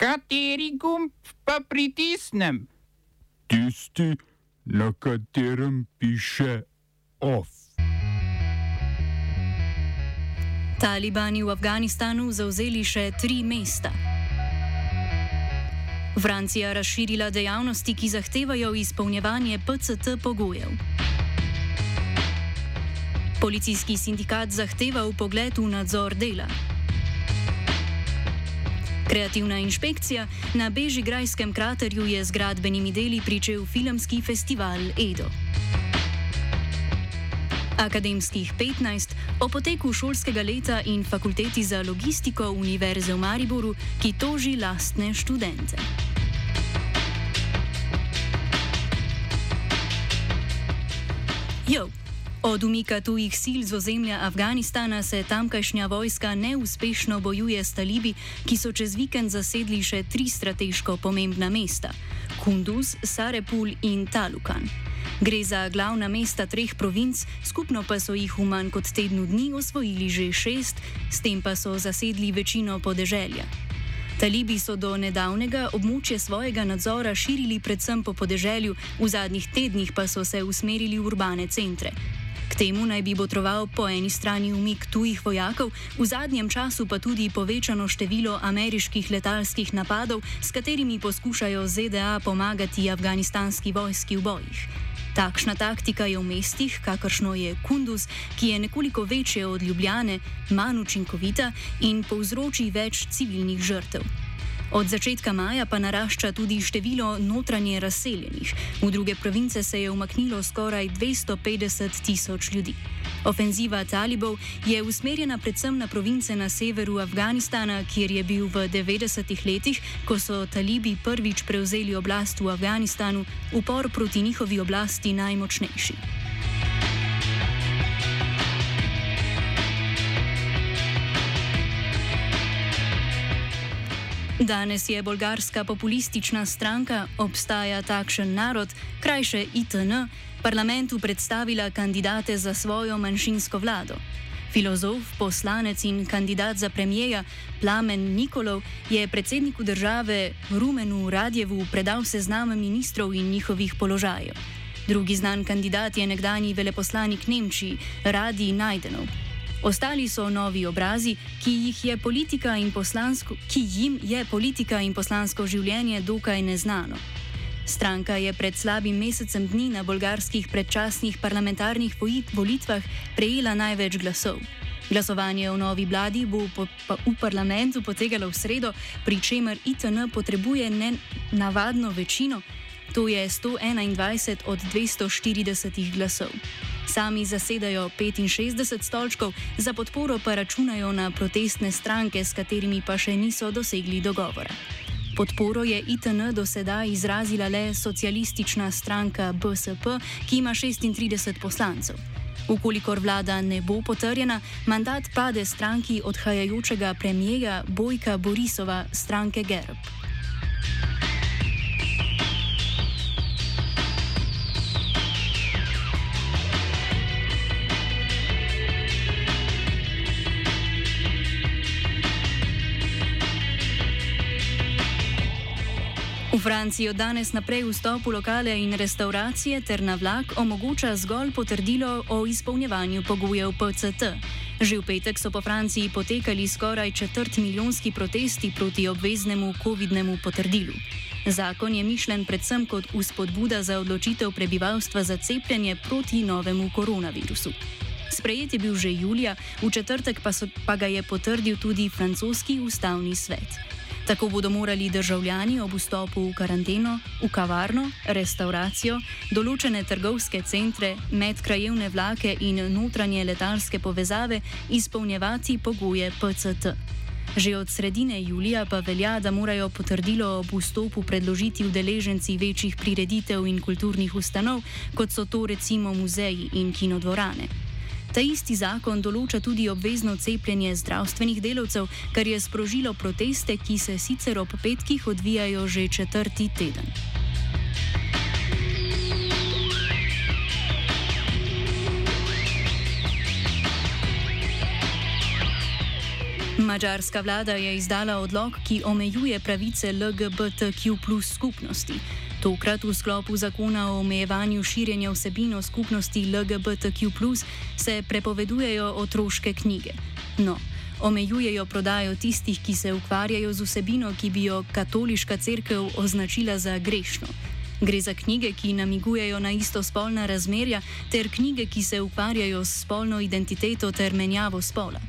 Kateri gumb pa pritisnem? Tisti, na katerem piše OF. Talibani v Afganistanu zauzeli še tri mesta. Francija razširila dejavnosti, ki zahtevajo izpolnjevanje PCT pogojev. Policijski sindikat zahteva v pogledu nadzor dela. Kreativna inšpekcija na Bežigrajskem kraterju je z gradbenimi deli pričel filmski festival Edo. Akademskih 15 o poteku šolskega leta in fakulteti za logistiko Univerze v Mariboru, ki toži lastne študente. Jo. Od umika tujih sil z ozemlja Afganistana se tamkajšnja vojska neuspešno bojuje s talibi, ki so čez vikend zasedli še tri strateško pomembna mesta: Kunduz, Sarepul in Talukan. Gre za glavna mesta treh provinc, skupno pa so jih v manj kot tednu dni osvojili že šest, s tem pa so zasedli večino podeželja. Talibi so do nedavnega območje svojega nadzora širili predvsem po podeželju, v zadnjih tednih pa so se usmerili v urbane centre. K temu naj bi botroval po eni strani umik tujih vojakov, v zadnjem času pa tudi povečano število ameriških letalskih napadov, s katerimi poskušajo ZDA pomagati afganistanski vojski v bojih. Takšna taktika je v mestih, kakršno je Kunduz, ki je nekoliko večje od Ljubljane, manj učinkovita in povzroči več civilnih žrtev. Od začetka maja pa narašča tudi število notranje razseljenih. V druge province se je umaknilo skoraj 250 tisoč ljudi. Ofenziva talibov je usmerjena predvsem na province na severu Afganistana, kjer je bil v 90-ih letih, ko so talibi prvič prevzeli oblast v Afganistanu, upor proti njihovi oblasti najmočnejši. Danes je bolgarska populistična stranka Obstaja takšen narod, krajše ITN, parlamentu predstavila kandidate za svojo manjšinsko vlado. Filozof, poslanec in kandidat za premijeja Plamen Nikolov je predsedniku države Rumenu Radjevu predal seznam ministrov in njihovih položajev. Drugi znan kandidat je nekdani veleposlanik Nemčiji Radi Najdenov. Ostali so novi obrazi, ki, je ki jim je politika in poslansko življenje dokaj neznano. Stranka je pred slabim mesecem dni na bolgarskih predčasnih parlamentarnih volitvah prejela največ glasov. Glasovanje o novi vladi bo v parlamentu potekalo v sredo, pri čemer ITN potrebuje nenavadno večino, to je 121 od 240 glasov. Sami zasedajo 65 stolčkov, za podporo pa računajo na protestne stranke, s katerimi pa še niso dosegli dogovora. Podporo je ITN do sedaj izrazila le socialistična stranka BSP, ki ima 36 poslancev. Ukolikor vlada ne bo potrjena, mandat pade stranki odhajajočega premijeja Bojka Borisova, stranke GERB. V Franciji od danes naprej vstop v lokale in restauracije ter na vlak omogoča zgolj potrdilo o izpolnjevanju pogojev PCT. Že v petek so po Franciji potekali skoraj četrt milijonski protesti proti obveznemu COVID-nemu potrdilu. Zakon je mišljen predvsem kot uspodbuda za odločitev prebivalstva za cepljenje proti novemu koronavirusu. Sprejet je bil že julija, v četrtek pa, so, pa ga je potrdil tudi francoski ustavni svet. Tako bodo morali državljani ob vstopu v karanteno, v kavarno, restauracijo, določene trgovske centre, medkrajevne vlake in notranje letalske povezave izpolnjevati pogoje PCT. Že od sredine julija pa velja, da morajo potrdilo ob vstopu predložiti udeleženci večjih prireditev in kulturnih ustanov, kot so to recimo muzeji in kinodvorane. Ta isti zakon določa tudi obvezno cepljenje zdravstvenih delavcev, kar je sprožilo proteste, ki se sicer ob petkih odvijajo že četrti teden. Mačarska vlada je izdala odlog, ki omejuje pravice LGBTQ skupnosti. Tokrat v sklopu zakona o omejevanju širjenja vsebino skupnosti LGBTQ se prepovedujejo otroške knjige. No, omejujejo prodajo tistih, ki se ukvarjajo z vsebino, ki bi jo katoliška crkva označila za grešno. Gre za knjige, ki namigujejo na istospolna razmerja, ter knjige, ki se ukvarjajo s spolno identiteto ter menjavo spola.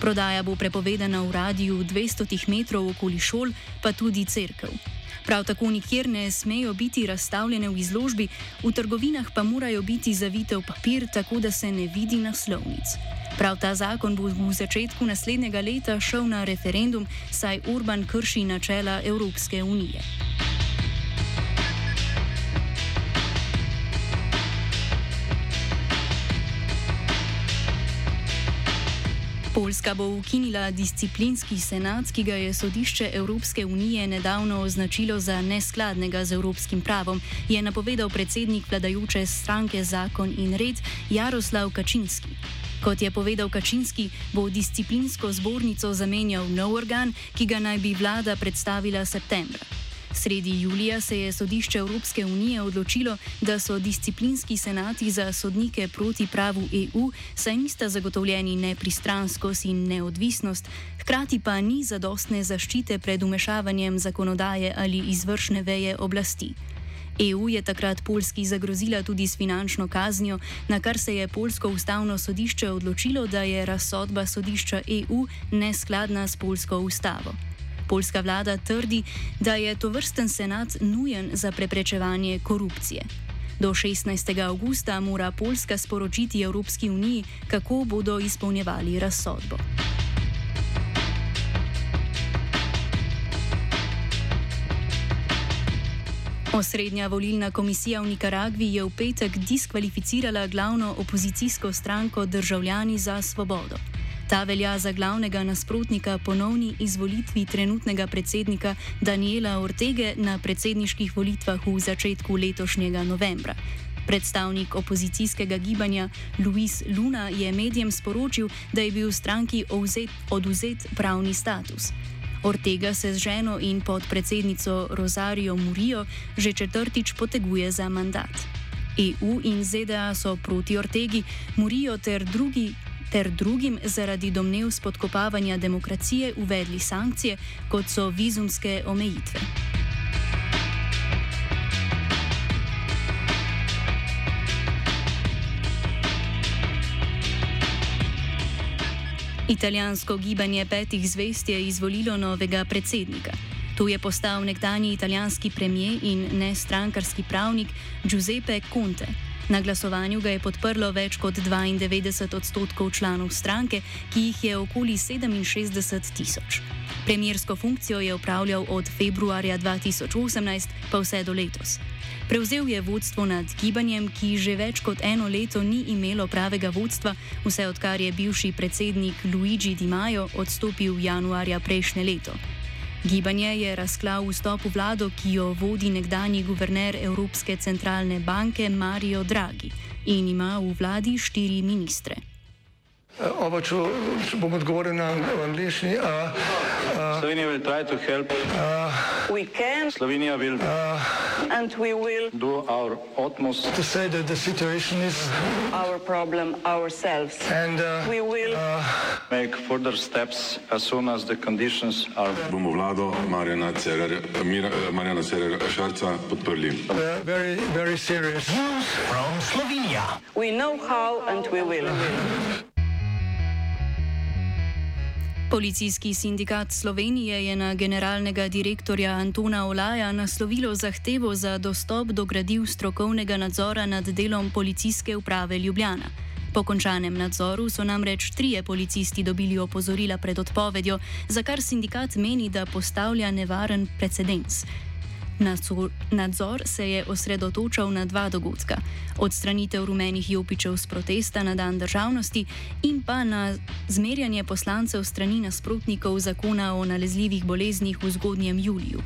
Prodaja bo prepovedana v radiju 200 metrov okoli šol, pa tudi crkv. Prav tako nikjer ne smejo biti razstavljene v izložbi, v trgovinah pa morajo biti zavite v papir, tako da se ne vidi naslovnic. Prav ta zakon bo v začetku naslednjega leta šel na referendum, saj Urban krši načela Evropske unije. Poljska bo ukinila disciplinski senat, ki ga je sodišče Evropske unije nedavno označilo za neskladnega z evropskim pravom, je napovedal predsednik vladajoče stranke Zakon in red Jaroslav Kačinski. Kot je povedal Kačinski, bo disciplinsko zbornico zamenjal nov organ, ki ga naj bi vlada predstavila septembra. Sredi julija se je sodišče Evropske unije odločilo, da so disciplinski senati za sodnike proti pravu EU, saj nista zagotovljeni nepristranskost in neodvisnost, hkrati pa ni zadostne zaščite pred umešavanjem zakonodaje ali izvršne veje oblasti. EU je takrat Poljski zagrozila tudi s finančno kaznjo, na kar se je Poljsko ustavno sodišče odločilo, da je razsodba sodišča EU neskladna s polsko ustavo. Poljska vlada trdi, da je to vrsten senat nujen za preprečevanje korupcije. Do 16. avgusta mora Poljska sporočiti Evropski uniji, kako bodo izpolnjevali razsodbo. Osrednja volilna komisija v Nikaragvi je v petek diskvalificirala glavno opozicijsko stranko Državljani za svobodo. Ta velja za glavnega nasprotnika ponovni izvolitvi trenutnega predsednika Daniela Ortege na predsedniških volitvah v začetku letošnjega novembra. Predstavnik opozicijskega gibanja Luis Luna je medijem sporočil, da je bil stranki oduzet pravni status. Ortega se z ženo in podpredsednico Rosario Murijo že četrtič poteguje za mandat. EU in ZDA so proti Ortegi, Murijo ter drugi ter drugim zaradi domnev spodkopavanja demokracije uvedli sankcije, kot so vizumske omejitve. Italijansko gibanje petih zvest je izvolilo novega predsednika. To je postal nekdani italijanski premijer in ne strankarski pravnik Giuseppe Conte. Na glasovanju ga je podprlo več kot 92 odstotkov članov stranke, ki jih je okoli 67 tisoč. Premijersko funkcijo je upravljal od februarja 2018 pa vse do letos. Prevzel je vodstvo nad gibanjem, ki že več kot eno leto ni imelo pravega vodstva, vse odkar je bivši predsednik Luigi Di Maio odstopil januarja prejšnje leto. Gibanje je razklal vstop v vlado, ki jo vodi nekdani guverner Evropske centralne banke Mario Draghi in ima v vladi štiri ministre. Oba, če, če bom odgovoril na angliški. Slovenija bo poskušala pomagati. Slovenija bo naredila naš utmost, da bo rekla, da je situacija naš problem, naš. In bomo naredili nadaljnje korake, as soon as the conditions are. Bomo vlado Marjana Cererera Šarca podprli. Very, very serious. News from Slovenija. We know how and we will. Policijski sindikat Slovenije je na generalnega direktorja Antona Olaja naslovilo zahtevo za dostop do gradiv strokovnega nadzora nad delom policijske uprave Ljubljana. Po končanem nadzoru so namreč trije policisti dobili opozorila pred odpovedjo, za kar sindikat meni, da postavlja nevaren precedens. Nadzor se je osredotočal na dva dogodka: odstranitev rumenih jopičev z protesta na dan državnosti in pa na zmerjanje poslancev strani nasprotnikov zakona o nalezljivih boleznih v zgodnjem juliju.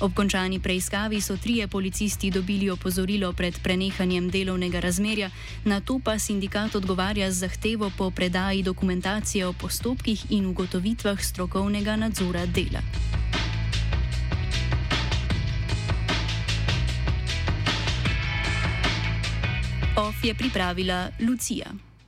Ob končani preiskavi so trije policisti dobili opozorilo pred prenehanjem delovnega razmerja, na to pa sindikat odgovarja z zahtevo po predaji dokumentacije o postopkih in ugotovitvah strokovnega nadzora dela. Je pripravila Lucija.